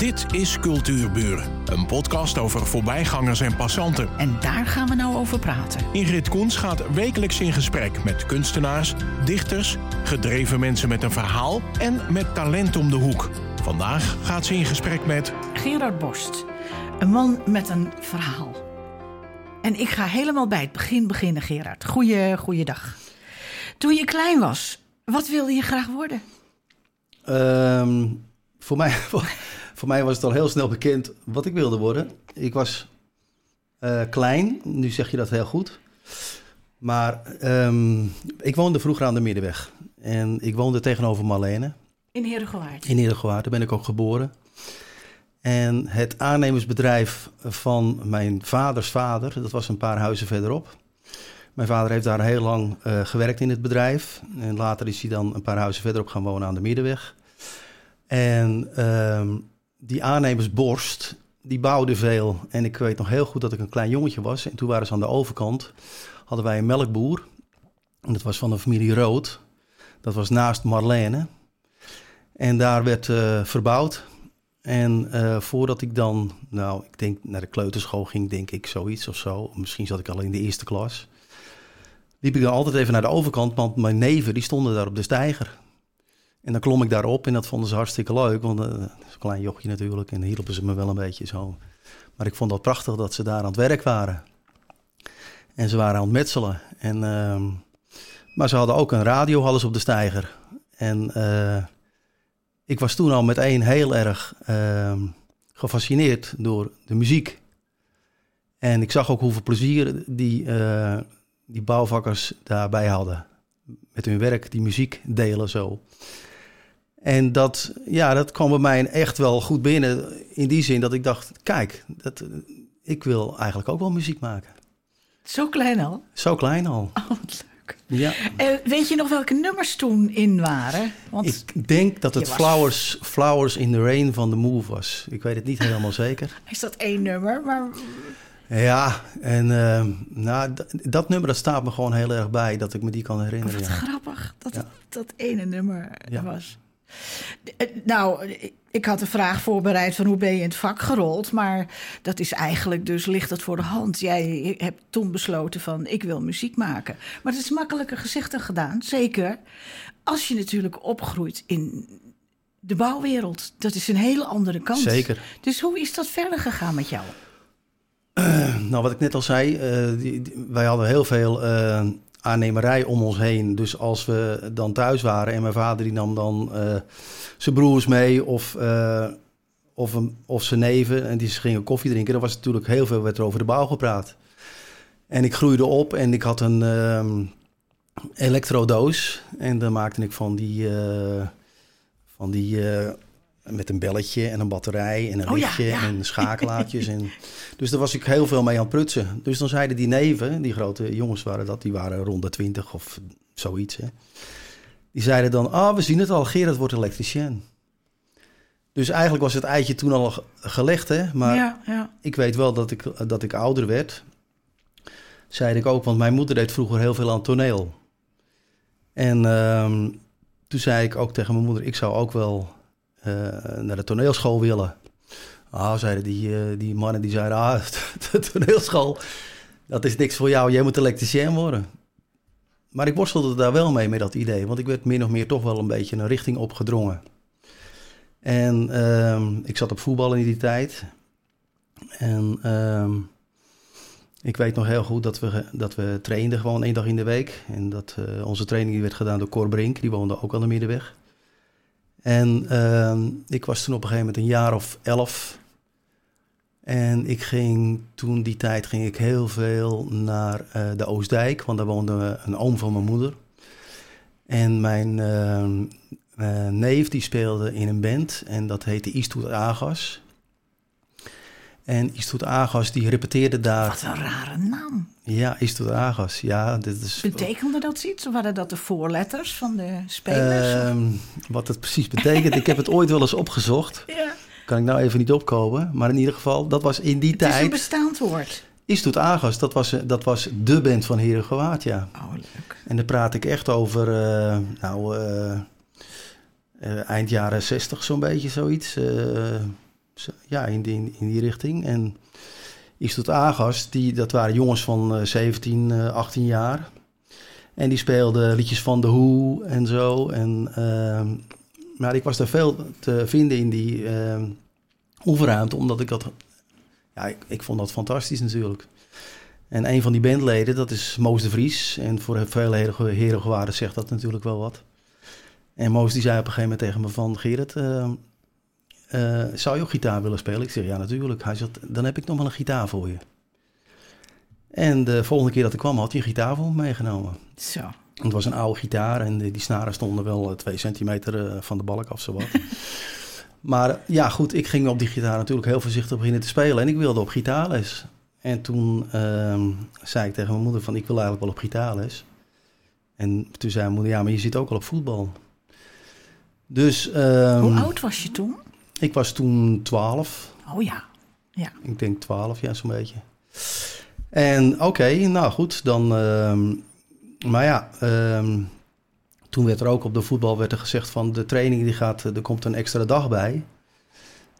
Dit is Cultuurburen, een podcast over voorbijgangers en passanten. En daar gaan we nou over praten. Ingrid Koens gaat wekelijks in gesprek met kunstenaars, dichters, gedreven mensen met een verhaal en met talent om de hoek. Vandaag gaat ze in gesprek met Gerard Borst, een man met een verhaal. En ik ga helemaal bij het begin beginnen, Gerard. Goeie, goeiedag. Toen je klein was, wat wilde je graag worden? Ehm, voor, mij, voor, mij was het al heel snel bekend wat ik wilde worden. Ik was eh, klein, nu zeg je dat heel goed. Maar ehm, ik woonde vroeger aan de Middenweg. En ik woonde tegenover Marlene. In Herengewaard? In Herengewaard, daar ben ik ook geboren. En het aannemersbedrijf van mijn vaders vader, dat was een paar huizen verderop. Mijn vader heeft daar heel lang uh, gewerkt in het bedrijf. En later is hij dan een paar huizen verderop gaan wonen aan de Middenweg. En uh, die aannemersborst, die bouwde veel. En ik weet nog heel goed dat ik een klein jongetje was. En toen waren ze aan de overkant, hadden wij een melkboer. En dat was van de familie Rood. Dat was naast Marlene. En daar werd uh, verbouwd. En uh, voordat ik dan, nou, ik denk naar de kleuterschool ging, denk ik zoiets of zo. Misschien zat ik al in de eerste klas. Liep ik dan altijd even naar de overkant, want mijn neven die stonden daar op de steiger. En dan klom ik daarop en dat vonden ze hartstikke leuk, want is een klein jochje natuurlijk en hielpen ze me wel een beetje zo. Maar ik vond dat prachtig dat ze daar aan het werk waren. En ze waren aan het metselen. En, uh, maar ze hadden ook een radio, ze op de steiger. En uh, ik was toen al meteen heel erg ehm, gefascineerd door de muziek. En ik zag ook hoeveel plezier die, uh, die bouwvakkers daarbij hadden. Met hun werk, die muziek delen zo. En dat, ja, dat kwam bij mij echt wel goed binnen. In die zin dat ik dacht, kijk, dat, ik wil eigenlijk ook wel muziek maken. Zo klein al? Zo klein al. Oh, wat leuk. Ja. Uh, weet je nog welke nummers toen in waren? Want ik denk dat het was... Flowers, Flowers in the Rain van The Move was. Ik weet het niet helemaal zeker. Is dat één nummer? Maar... Ja, en uh, nou, dat nummer dat staat me gewoon heel erg bij, dat ik me die kan herinneren. Oh, wat ja. grappig dat ja. dat ene nummer ja. was. Nou, ik had een vraag voorbereid van hoe ben je in het vak gerold, maar dat is eigenlijk dus ligt het voor de hand. Jij hebt toen besloten van ik wil muziek maken. Maar het is makkelijker gezegd dan gedaan, zeker als je natuurlijk opgroeit in de bouwwereld. Dat is een hele andere kant. Zeker. Dus hoe is dat verder gegaan met jou? Uh, nou, wat ik net al zei, uh, die, die, wij hadden heel veel uh, aannemerij om ons heen. Dus als we dan thuis waren en mijn vader die nam dan uh, zijn broers mee of, uh, of, een, of zijn neven en die gingen koffie drinken, dan was natuurlijk heel veel werd er over de bouw gepraat. En ik groeide op en ik had een um, elektrodoos en daar maakte ik van die, uh, van die met een belletje en een batterij en een oh, lichtje ja, ja. en schakelaartjes. en, dus daar was ik heel veel mee aan het prutsen. Dus dan zeiden die neven, die grote jongens waren dat, die waren rond de twintig of zoiets. Hè. Die zeiden dan, ah, oh, we zien het al, Gerard wordt elektricien. Dus eigenlijk was het eitje toen al gelegd, hè. Maar ja, ja. ik weet wel dat ik, dat ik ouder werd. Zeide ik ook, want mijn moeder deed vroeger heel veel aan toneel. En um, toen zei ik ook tegen mijn moeder, ik zou ook wel naar de toneelschool willen. Ah, zeiden die, uh, die mannen, die zeiden, ah, de toneelschool, dat is niks voor jou, jij moet elektricien worden. Maar ik worstelde daar wel mee, met dat idee, want ik werd min of meer toch wel een beetje een richting opgedrongen. En uh, ik zat op voetbal in die tijd. En uh, ik weet nog heel goed dat we, dat we trainden gewoon één dag in de week. En dat uh, onze training die werd gedaan door Cor Brink, die woonde ook aan de Middenweg. En uh, ik was toen op een gegeven moment een jaar of elf. En ik ging toen die tijd ging ik heel veel naar uh, de Oostdijk, want daar woonde een oom van mijn moeder. En mijn uh, neef die speelde in een band en dat heette Eastwood Agas. En Eastwood Agas die repeteerde daar. Wat een rare naam. Ja, Eastwood Agas. Ja, dit is. Betekende dat iets? Of waren dat de voorletters van de spelers? Uh, wat het precies betekent, ik heb het ooit wel eens opgezocht. Ja. Kan ik nou even niet opkomen. Maar in ieder geval, dat was in die het tijd. Het is een bestaand woord. Dat was, dat was de band van Heren Gewaard, ja. Oh, leuk. En daar praat ik echt over, uh, nou, uh, eind jaren zestig zo'n beetje, zoiets. 60, ja, in die, in die richting. En Instituut Agas, die, dat waren jongens van 17, 18 jaar. En die speelden liedjes van The Who en zo. En, uh, maar ik was daar veel te vinden in die uh, oefenruimte, omdat ik dat... Ja, ik, vond dat fantastisch natuurlijk. En een van die bandleden, dat is Moos de Vries. En voor veel heren gewaarden zegt dat natuurlijk wel wat. En Moos die zei op een gegeven moment tegen me van... Gerrit, uh, zou je ook gitaar willen spelen? Ik zeg, ja natuurlijk. Hij zegt, dan heb ik nog wel een gitaar voor je. En de volgende keer dat ik kwam, had hij een gitaar voor me meegenomen. Zo. Het was een oude gitaar en die, die snaren stonden wel twee centimeter van de balk af, zowat. maar ja, goed, ik ging op die gitaar natuurlijk heel voorzichtig beginnen te spelen. En ik wilde op gitaarles. En toen uh, zei ik tegen mijn moeder van, ik wil eigenlijk wel op gitaarles. En toen zei mijn moeder, ja, maar je zit ook al op voetbal. Dus... Um, Hoe oud was je toen? Ik was toen 12. Oh ja, ja. Ik denk 12, ja, zo'n beetje. En oké, nou goed, dan... Uh, maar ja, um, toen werd er ook op de voetbal werd er gezegd van... de training die gaat, er komt een extra dag bij.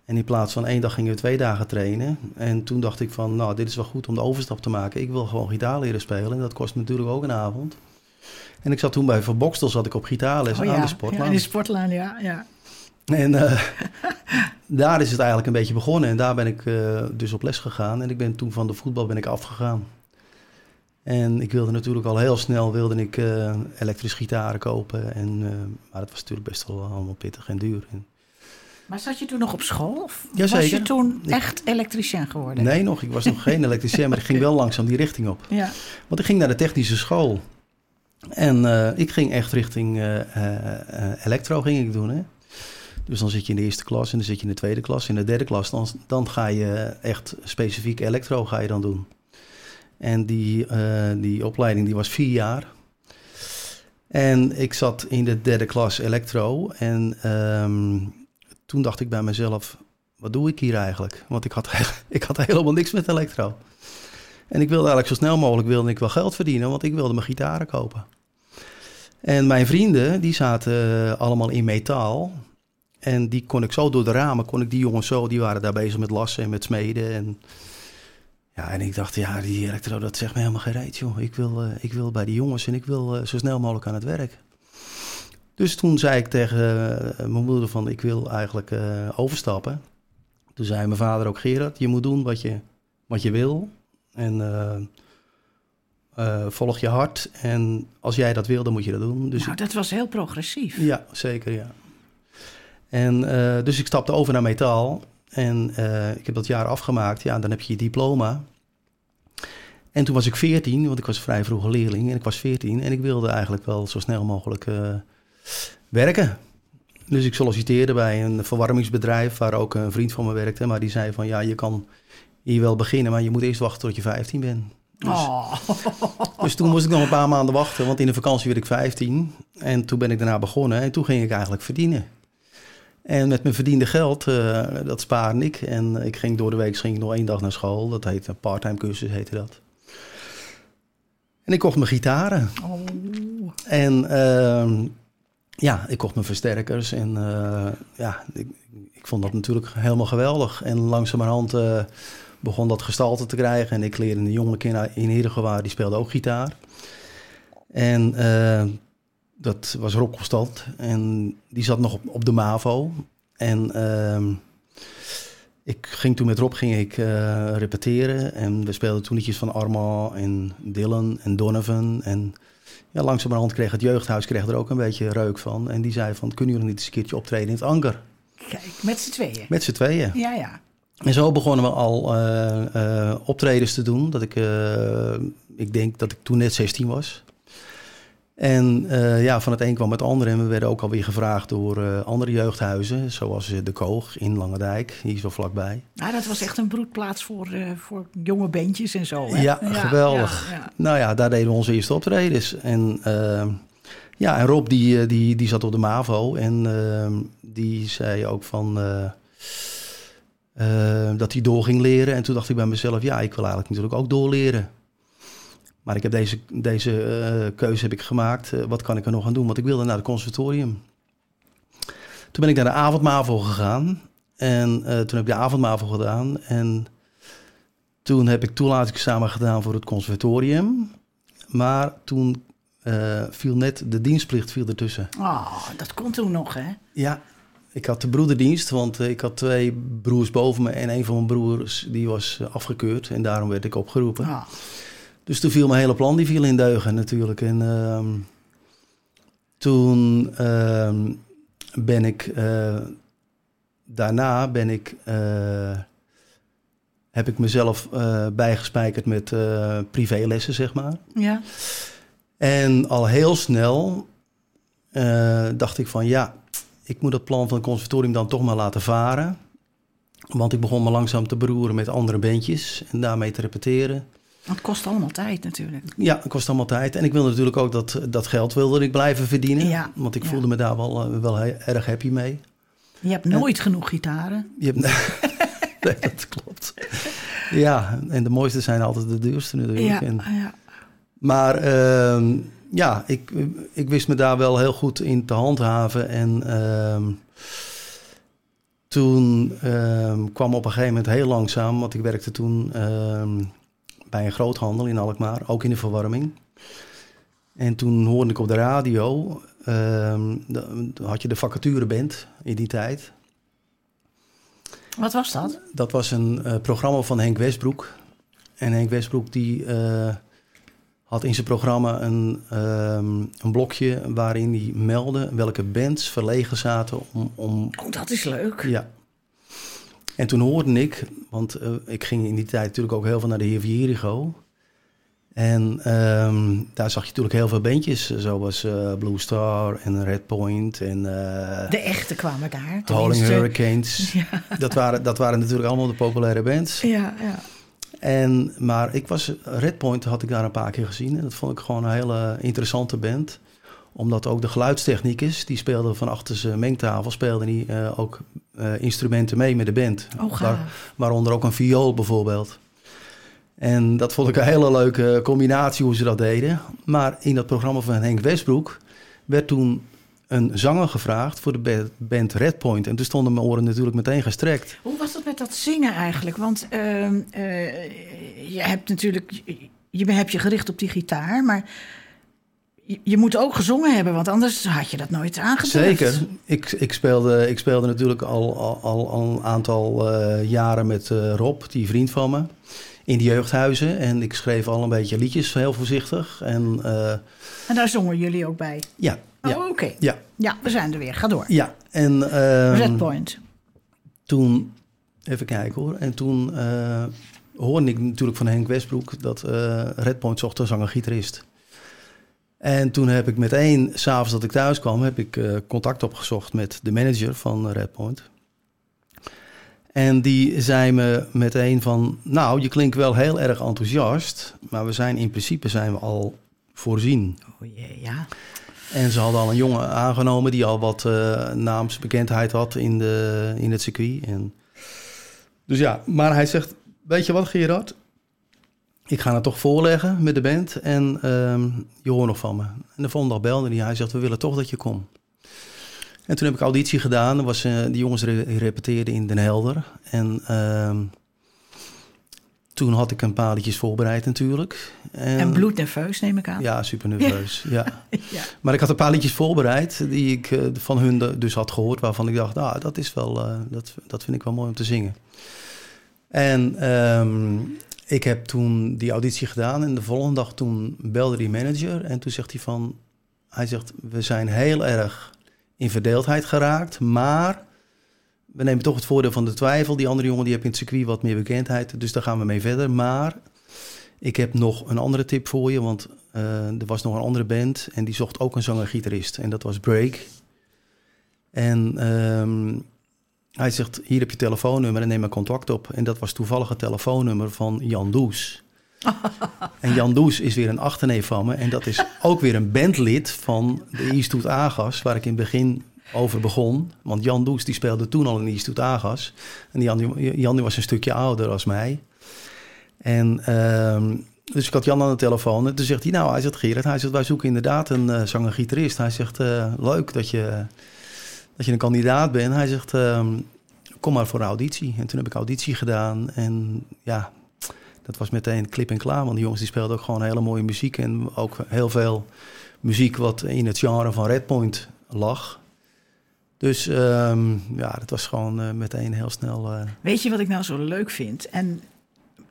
En in plaats van één dag gingen we twee dagen trainen. En toen dacht ik van, nou, dit is wel goed om de overstap te maken. Ik wil gewoon gitaar leren spelen. En dat kost natuurlijk ook een avond. En ik zat toen bij Van Bokstel, zat ik op gitaarles oh, aan ja. de sportlaan. Ja, in de sportlaan, ja. ja. En uh, daar is het eigenlijk een beetje begonnen. En daar ben ik uh, dus op les gegaan. En ik ben toen van de voetbal ben ik afgegaan. En ik wilde natuurlijk al heel snel wilde ik uh, elektrische gitaren kopen. En, maar dat was natuurlijk best wel allemaal pittig en duur. En, maar zat je toen nog op school? Of Jazeker. was je toen echt elektricien geworden? Nee, nog. Ik was nog geen elektricien, maar ik ging wel langzaam die richting op. Ja. Want ik ging naar de technische school. En uh, ik ging echt richting uh, uh, elektro ging ik doen. Hè? Dus dan zit je in de eerste klas en dan zit je in de tweede klas. In de derde klas dan, dan ga je echt specifiek elektro ga je dan doen. En die, die opleiding die was vier jaar. En ik zat in de derde klas elektro. En um, toen dacht ik bij mezelf, wat doe ik hier eigenlijk? Want ik had, ik had helemaal niks met elektro. En ik wilde eigenlijk zo snel mogelijk wilde ik wel geld verdienen, want ik wilde mijn gitaren kopen. En mijn vrienden, die zaten allemaal in metaal. En die kon ik zo door de ramen, kon ik die jongens zo, die waren daar bezig met lassen en met smeden. En, ja, en ik dacht, ja, die elektro, dat zegt me helemaal geen reet, joh. Ik wil, uh, ik wil bij die jongens en ik wil uh, zo snel mogelijk aan het werk. Dus toen zei ik tegen uh, mijn moeder van, ik wil eigenlijk overstappen. Toen zei mijn vader ook, Gerard, je moet doen wat je, wat je wil. En uh, volg je hart. En als jij dat wil, dan moet je dat doen. Dus nou, dat was heel progressief. Ja, zeker, ja. En uh, dus ik stapte over naar metaal. En ik heb dat jaar afgemaakt. Ja, dan heb je je diploma. En toen was ik 14, want ik was vrij vroege leerling. En ik was 14 en ik wilde eigenlijk wel zo snel mogelijk werken. Dus ik solliciteerde bij een verwarmingsbedrijf waar ook een vriend van me werkte. Maar die zei van ja, je kan hier wel beginnen, maar je moet eerst wachten tot je 15 bent. Dus, oh. dus toen moest ik nog een paar maanden wachten, want in de vakantie werd ik 15. En toen ben ik daarna begonnen en toen ging ik eigenlijk verdienen. En met mijn verdiende geld, uh, dat spaarde ik. En ik ging door de week ging ik nog één dag naar school. Dat heet een parttime cursus, heette dat. En ik kocht mijn gitaren. Oh. En uh, ja, ik kocht mijn versterkers. En uh, ja, ik, ik, vond dat natuurlijk helemaal geweldig. En langzamerhand uh, begon dat gestalte te krijgen. En ik leerde een jonge kind in Heerdegewaar, die speelde ook gitaar. En dat was Rob Constant. En die zat nog op, op de MAVO. En ehm, ik ging toen met Rob ging ik, repeteren. En we speelden toen liedjes van Armand en Dylan en Donovan en... Ja, langzamerhand kreeg het jeugdhuis kreeg er ook een beetje reuk van. En die zei van, kunnen jullie niet eens een keertje optreden in het Anker? Kijk, met z'n tweeën? Met z'n tweeën. Ja, ja. En zo begonnen we al uh, uh, optredens te doen. Dat ik, ik denk dat ik toen net 16 was. En ja, van het een kwam het ander. En we werden ook alweer gevraagd door andere jeugdhuizen. Zoals de Koog in Langendijk, hier zo vlakbij. Ah, dat was echt een broedplaats voor, voor jonge bandjes en zo. Hè? Ja, ja, geweldig. Ja, ja. Nou ja, daar deden we onze eerste optredens. En ja, en Rob die, die, die zat op de MAVO. En die zei ook van... Dat hij door ging leren. En toen dacht ik bij mezelf, ja, ik wil eigenlijk natuurlijk ook doorleren. Maar ik heb deze, deze uh, keuze heb ik gemaakt. Uh, wat kan ik er nog aan doen? Want ik wilde naar het conservatorium. Toen ben ik naar de avondmavo gegaan. En uh, toen heb ik de avondmavel gedaan. En toen heb ik toelatingsexamen gedaan voor het conservatorium. Maar toen uh, viel net de dienstplicht viel ertussen. Oh, dat kon toen nog, hè? Ja, ik had de broederdienst, want ik had twee broers boven me en een van mijn broers die was afgekeurd en daarom werd ik opgeroepen. Oh. Dus toen viel mijn hele plan die viel in deugen natuurlijk. En uh, toen uh, ben ik uh, daarna ben ik uh, heb ik mezelf bijgespijkerd met privélessen zeg maar. Ja. En al heel snel dacht ik van ja, ik moet het plan van het conservatorium dan toch maar laten varen. Want ik begon me langzaam te beroeren met andere bandjes en daarmee te repeteren. Het kost allemaal tijd natuurlijk. Ja, het kost allemaal tijd. En ik wilde natuurlijk ook dat, dat geld wilde ik blijven verdienen. Ja, want ik ja. voelde me daar wel, wel he- erg happy mee. Je hebt nooit genoeg gitaren. Je hebt, nee, dat klopt. Ja, en de mooiste zijn altijd de duurste natuurlijk. Ja, En, ja. maar ehm, ja, ik, ik wist me daar wel heel goed in te handhaven. En ehm, toen ehm, kwam op een gegeven moment heel langzaam, want ik werkte toen bij een groothandel in Alkmaar, ook in de verwarming. En toen hoorde ik op de radio, dan had je de vacatureband in die tijd. Wat was dat? Dat was een eh, programma van Henk Westbroek. En Henk Westbroek die eh, had in zijn programma een, ehm, een blokje waarin hij meldde welke bands verlegen zaten om, om Oh, dat is leuk. ja. En toen hoorde ik, want eh, ik ging in die tijd natuurlijk ook heel veel naar de Heer Jericho. En ehm, daar zag je natuurlijk heel veel bandjes, zoals eh, Blue Star en Red Point en eh De echte kwamen daar. de Howling. Hurricanes. Ja, Dat, waren, dat waren natuurlijk allemaal de populaire bands. ja, ja. En, maar ik was, Red Point had ik daar een paar keer gezien. En dat vond ik gewoon een hele interessante band. Omdat ook de geluidstechnicus, die speelde van achter zijn mengtafel, speelde die eh, ook eh, instrumenten mee met de band. Oh. Waar- waaronder ook een viool bijvoorbeeld. En dat vond ik een hele leuke combinatie hoe ze dat deden. Maar in dat programma van Henk Westbroek werd toen een zanger gevraagd voor de ba- band Red Point. En toen stonden mijn oren natuurlijk meteen gestrekt. Hoe was dat met dat zingen eigenlijk? Want ehm, eh, je hebt natuurlijk, je, je hebt je gericht op die gitaar, maar je, moet ook gezongen hebben, want anders had je dat nooit aangedurfd. Zeker. Ik, ik, speelde, ik speelde natuurlijk al, al, al, een aantal eh, jaren met eh, Rob, die vriend van me, in de jeugdhuizen. En ik schreef al een beetje liedjes, heel voorzichtig. En eh, En daar zongen jullie ook bij. ja, ja, Oh, oké. ja, Ja, we zijn er weer. Ga door. ja. En ehm, Red Point. toen, even kijken hoor. En toen hoorde ik natuurlijk van Henk Westbroek dat eh Red Point zocht een zanger-gitarist. En toen heb ik meteen, s'avonds dat ik thuis kwam, heb ik eh, contact opgezocht met de manager van Red Point. En die zei me meteen van, nou, je klinkt wel heel erg enthousiast, maar we zijn in principe zijn we al voorzien. Oh jee, ja. En ze hadden al een jongen aangenomen die al wat eh, naamsbekendheid had in, de, in het circuit. En dus ja, maar hij zegt, weet je wat Gerard? Ik ga het toch voorleggen met de band en ehm, je hoort nog van me. En de volgende dag belde hij, hij zegt, we willen toch dat je komt. En toen heb ik auditie gedaan. Er was, eh, die jongens re- repeteerden in Den Helder. En ehm, toen had ik een paar liedjes voorbereid natuurlijk. En bloednerveus neem ik aan. Ja, super nerveus. ja. Ja. Maar ik had een paar liedjes voorbereid die ik eh, van hun de- dus had gehoord, waarvan ik dacht, nou, dat is wel, eh, dat, dat vind ik wel mooi om te zingen. En ehm, ik heb toen die auditie gedaan en de volgende dag toen belde die manager en toen zegt hij van, hij zegt, we zijn heel erg in verdeeldheid geraakt, maar we nemen toch het voordeel van de twijfel. Die andere jongen die heeft in het circuit wat meer bekendheid, dus daar gaan we mee verder. Maar ik heb nog een andere tip voor je, want eh, er was nog een andere band en die zocht ook een zanger-gitarist. En dat was Break. En ehm, hij zegt, hier heb je telefoonnummer en neem maar contact op. En dat was toevallig het telefoonnummer van Jan Does. en Jan Does is weer een achterneef van me. En dat is ook weer een bandlid van de Eastwood Agas, waar ik in het begin over begon. Want Jan Does die speelde toen al in Eastwood Agas. En Jan, die- Jan die was een stukje ouder als mij. En ehm, dus ik had Jan aan de telefoon en toen zegt hij, nou, hij zegt Gerard, hij zegt, wij zoeken inderdaad een eh, zanger-gitarist. Hij zegt, eh, leuk dat je, dat je een kandidaat bent. Hij zegt, ehm, kom maar voor een auditie. En toen heb ik auditie gedaan. En ja, dat was meteen klip en klaar. Want die jongens die speelden ook gewoon hele mooie muziek. En ook heel veel muziek wat in het genre van Redpoint lag. Dus ehm, ja, dat was gewoon uh, meteen heel snel. Uh... Weet je wat ik nou zo leuk vind? En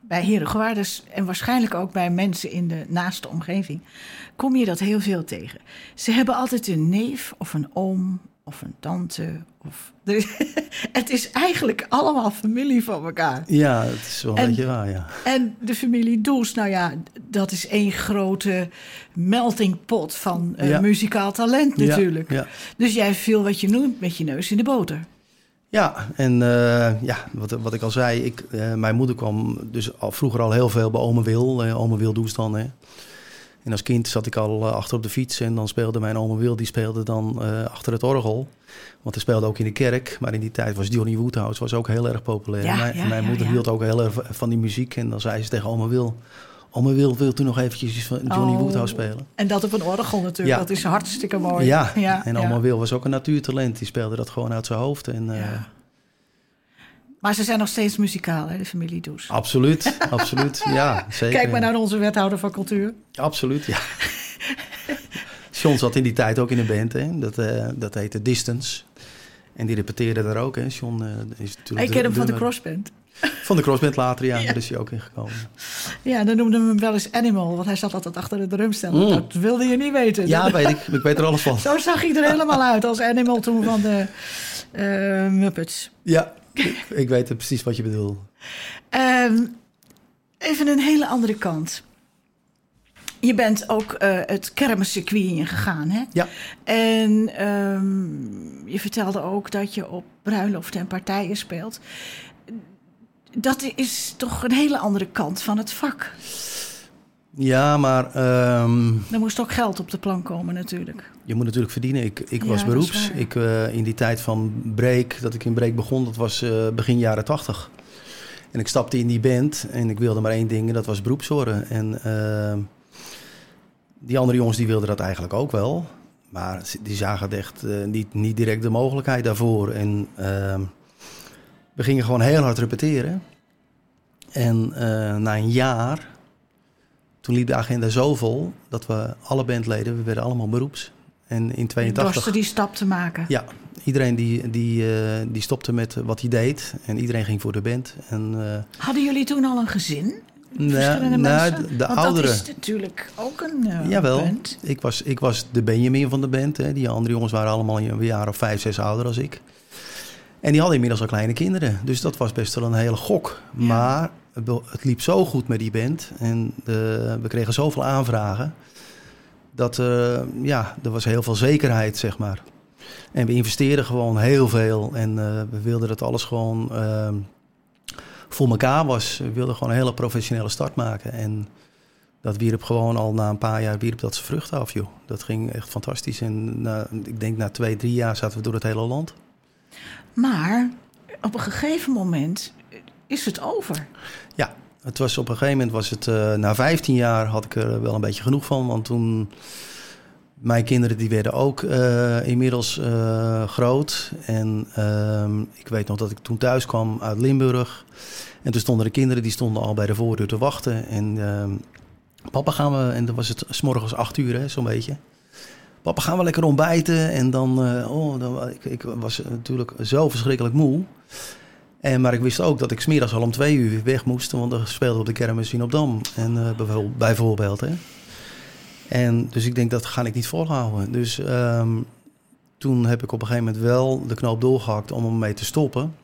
bij herengewaarders en waarschijnlijk ook bij mensen in de naaste omgeving kom je dat heel veel tegen. Ze hebben altijd een neef of een oom of een tante. Of, het is eigenlijk allemaal familie van elkaar. Ja, het is wel een beetje waar, ja. En de familie Does, nou ja, dat is één grote melting pot van uh, muzikaal talent natuurlijk. Ja, Dus jij viel wat je noemt met je neus in de boter. Ja, en uh, ja, wat, wat ik al zei, ik, uh, mijn moeder kwam dus al, vroeger al heel veel bij ome Wil. Uh, ome Wil Does dan, hè. En als kind zat ik al uh, achter op de fiets en dan speelde mijn oma Wil, die speelde dan uh, achter het orgel. Want hij speelde ook in de kerk, maar in die tijd was Johnny Woodhouse was ook heel erg populair. Ja, mijn, ja, mijn moeder hield ook heel erg van die muziek en dan zei ze tegen oma Wil... Oma Wil, wil toen nog eventjes van Johnny oh, Woodhouse spelen? En dat op een orgel natuurlijk, dat is hartstikke mooi. Ja, en oma Wil was ook een natuurtalent, die speelde dat gewoon uit zijn hoofd. En, uh, maar ze zijn nog steeds muzikaal, hè, de familie Does. Absoluut, absoluut. Ja, zeker. Kijk maar naar onze wethouder van cultuur. Absoluut, ja. John zat in die tijd ook in een band, hè. Dat, uh, dat heette Distance. En die repeteerde daar ook, hè. John uh, is natuurlijk... Ik ken hem van de crossband. Van de crossband later, ja, ja. daar is hij ook ingekomen. Ja, dan noemden we hem wel eens Animal, want hij zat altijd achter de drumstel. Mm. Dat wilde je niet weten. Ja, weet ik. Ik weet er alles van. Zo zag hij er helemaal uit als Animal toen van de uh, Muppets. Ja, ik weet precies wat je bedoelt. Um, even een hele andere kant. Je bent ook uh, het kermiscircuit ingegaan, hè? Ja. En um, je vertelde ook dat je op bruiloften en partijen speelt. Dat is toch een hele andere kant van het vak. Ja, maar... Um, er moest ook geld op de plank komen natuurlijk. Je moet natuurlijk verdienen. Ik, ik was beroeps. Ik, uh, in die tijd van Break, dat ik in Break begon, dat was uh, begin jaren tachtig. En ik stapte in die band en ik wilde maar één ding, en dat was beroeps worden. En uh, die andere jongens die wilden dat eigenlijk ook wel. Maar die zagen echt niet, niet direct de mogelijkheid daarvoor. En ehm, we gingen gewoon heel hard repeteren. En na een jaar toen liep de agenda zo vol dat we alle bandleden, we werden allemaal beroeps. En in 82... Dorsten die stap te maken. Ja, iedereen die, die, uh, die stopte met wat hij deed. En iedereen ging voor de band. En, uh, Hadden jullie toen al een gezin? Nou, nou de, de Want oudere. dat is natuurlijk ook een uh, Jawel, band. Ik was, ik was de Benjamin van de band. Hè. Die andere jongens waren allemaal een jaar of vijf, zes ouder als ik. En die hadden inmiddels al kleine kinderen. Dus dat was best wel een hele gok. Ja. Maar het liep zo goed met die band en de, we kregen zoveel aanvragen dat uh, ja, er was heel veel zekerheid, zeg maar. En we investeerden gewoon heel veel en uh, we wilden dat alles gewoon uh, voor elkaar was. We wilden gewoon een hele professionele start maken en dat wierp gewoon al na een paar jaar wierp dat zijn vrucht af, joh. Dat ging echt fantastisch en ik denk na twee, drie jaar zaten we door het hele land. Maar op een gegeven moment is het over. Ja, het was op een gegeven moment was het uh, na 15 jaar had ik er wel een beetje genoeg van, want toen mijn kinderen die werden ook uh, inmiddels uh, groot en ehm, ik weet nog dat ik toen thuis kwam uit Limburg en toen stonden de kinderen die stonden al bij de voordeur te wachten en ehm, papa gaan we en dan was het s morgens acht uur zo'n beetje. Papa gaan we lekker ontbijten en dan, oh, dan ik, ik was natuurlijk zo verschrikkelijk moe. En, maar ik wist ook dat ik smiddags al om twee uur weg moest, want er speelde op de kermis in Dam. En uh, bijvoorbeeld. Hè. En dus ik denk dat ga ik niet volhouden. Dus um, toen heb ik op een gegeven moment wel de knoop doorgehakt om ermee te stoppen.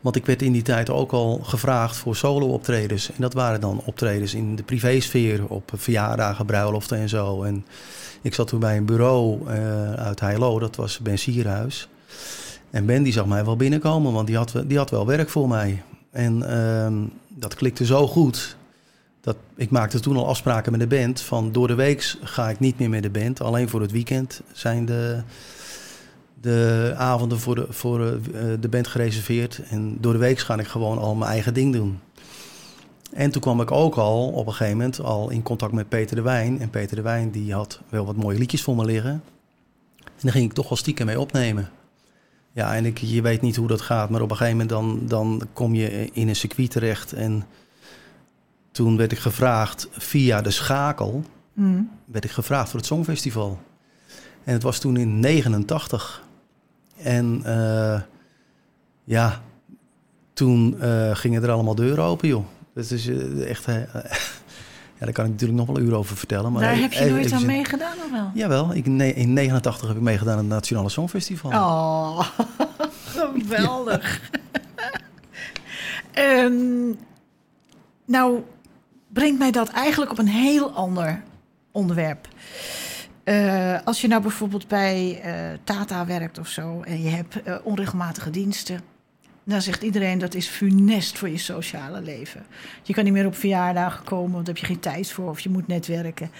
Want ik werd in die tijd ook al gevraagd voor solo-optredens. En dat waren dan optredens in de privésfeer, op verjaardagen, bruiloften en zo. En ik zat toen bij een bureau uh, uit Heilo, dat was Ben Sierhuis. En Ben die zag mij wel binnenkomen, want die had, die had wel werk voor mij. En uh, dat klikte zo goed. Dat, ik maakte toen al afspraken met de band. Van door de week ga ik niet meer met de band. Alleen voor het weekend zijn de, de avonden voor, de, voor uh, de band gereserveerd. En door de week ga ik gewoon al mijn eigen ding doen. En toen kwam ik ook al op een gegeven moment al in contact met Peter de Wijn. En Peter de Wijn die had wel wat mooie liedjes voor me liggen. En daar ging ik toch wel stiekem mee opnemen. Ja, en ik, je weet niet hoe dat gaat, maar op een gegeven moment dan, dan kom je in een circuit terecht. En toen werd ik gevraagd via de schakel, Mm. werd ik gevraagd voor het Songfestival. En het was toen in 89. En eh, ja, toen eh, gingen er allemaal deuren open, joh. Dat is eh, echt... ja, daar kan ik natuurlijk nog wel uren over vertellen. Maar Daar even- heb je even- nooit aan meegedaan, of wel? Jawel, ik, in 89 heb ik meegedaan aan het Nationale Songfestival. Oh, geweldig. Ehm, nou, brengt mij dat eigenlijk op een heel ander onderwerp. Eh, als je nou bijvoorbeeld bij eh, Tata werkt of zo en je hebt eh, onregelmatige diensten, dan zegt iedereen dat is funest voor je sociale leven. Je kan niet meer op verjaardagen komen, want daar heb je geen tijd voor of je moet netwerken.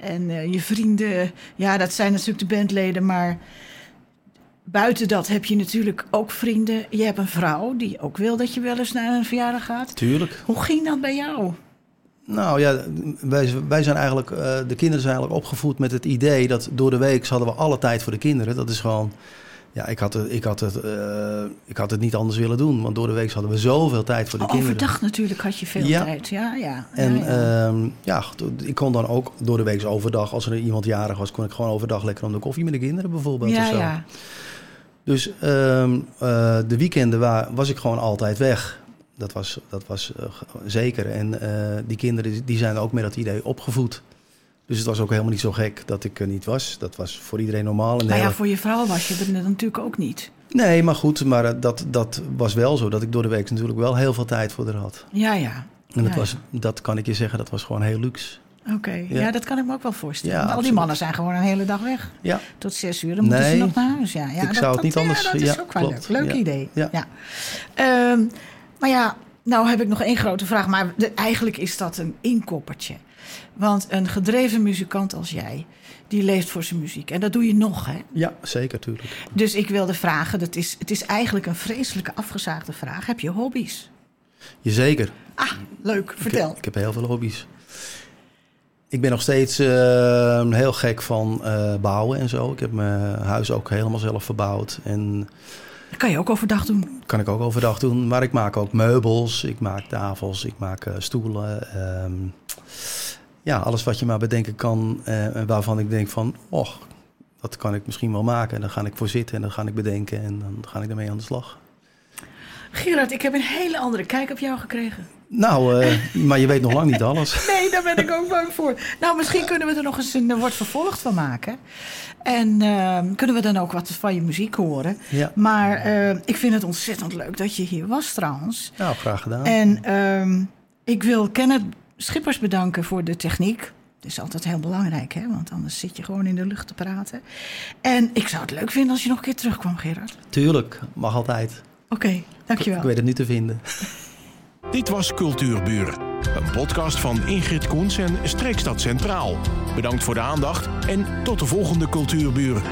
En eh, je vrienden, ja, dat zijn natuurlijk de bandleden, maar buiten dat heb je natuurlijk ook vrienden. Je hebt een vrouw die ook wil dat je wel eens naar een verjaardag gaat. Tuurlijk. Hoe ging dat bij jou? Nou ja, wij, wij zijn eigenlijk, eh, de kinderen zijn eigenlijk opgevoed met het idee dat door de week hadden we alle tijd voor de kinderen. Dat is gewoon, ja, ik had het, ik had het, eh, ik had het niet anders willen doen, want door de week hadden we zoveel tijd voor de Oh, kinderen. overdag natuurlijk had je veel Ja. tijd. Ja, ja. En ja, ehm, ja, ik kon dan ook door de week overdag, als er iemand jarig was, kon ik gewoon overdag lekker om de koffie met de kinderen bijvoorbeeld. of ja, zo. ja. Dus ehm, eh, de weekenden wa- was ik gewoon altijd weg. Dat was, dat was eh, zeker. En die kinderen die zijn ook met dat idee opgevoed. Dus het was ook helemaal niet zo gek dat ik er niet was. Dat was voor iedereen normaal. En Nou ja, voor je vrouw was je er natuurlijk ook niet. Nee, maar goed, maar eh, dat, dat was wel zo. Dat ik door de week natuurlijk wel heel veel tijd voor haar had. Ja, ja. En dat, Ja, was, dat kan ik je zeggen, dat was gewoon heel luxe. Oké, ja. Ja. dat kan ik me ook wel voorstellen. Ja, Al die mannen zijn gewoon een hele dag weg. Ja, Tot zes uur, dan moeten ze nog naar huis. Ja, ja, ik zou het niet ja, anders- dat is ja, ook wel leuk. Leuk Ja. idee. Ja. Ja. Ehm, maar ja, nou heb ik nog één grote vraag. Maar de- eigenlijk is dat een inkoppertje. Want een gedreven muzikant als jij, die leeft voor zijn muziek. En dat doe je nog, hè? ja zeker, tuurlijk. Dus ik wilde vragen, dat is, het is eigenlijk een vreselijke afgezaagde vraag. Heb je hobby's? Jazeker. Ah, leuk. Vertel. Ik heb, ik heb heel veel hobby's. Ik ben nog steeds eh, heel gek van eh, bouwen en zo. Ik heb mijn huis ook helemaal zelf verbouwd. En Dat kan je ook overdag doen. kan ik ook overdag doen. Maar ik maak ook meubels, ik maak tafels, ik maak eh, stoelen. ehm, ja, alles wat je maar bedenken kan. eh, waarvan ik denk van, och, dat kan ik misschien wel maken. En dan ga ik voor zitten en dan ga ik bedenken en dan ga ik ermee aan de slag. Gerard, ik heb een hele andere kijk op jou gekregen. Nou, eh, maar je weet nog lang niet alles. Nee, daar ben ik ook bang voor. Nou, misschien kunnen we er nog eens een eh, wordt vervolgd van maken. En ehm, kunnen we dan ook wat van je muziek horen. Ja, Maar eh, ik vind het ontzettend leuk dat je hier was trouwens. nou, graag gedaan. En ehm, ik wil Kenneth Schippers bedanken voor de techniek. Dat is altijd heel belangrijk, hè? want anders zit je gewoon in de lucht te praten. En ik zou het leuk vinden als je nog een keer terugkwam, Gerard. Tuurlijk, mag altijd. Oké, dankjewel. Ik weet het nu te vinden. Dit was Cultuurbuur. Een podcast van Ingrid Koens en Streekstad Centraal. Bedankt voor de aandacht en tot de volgende Cultuurbuur.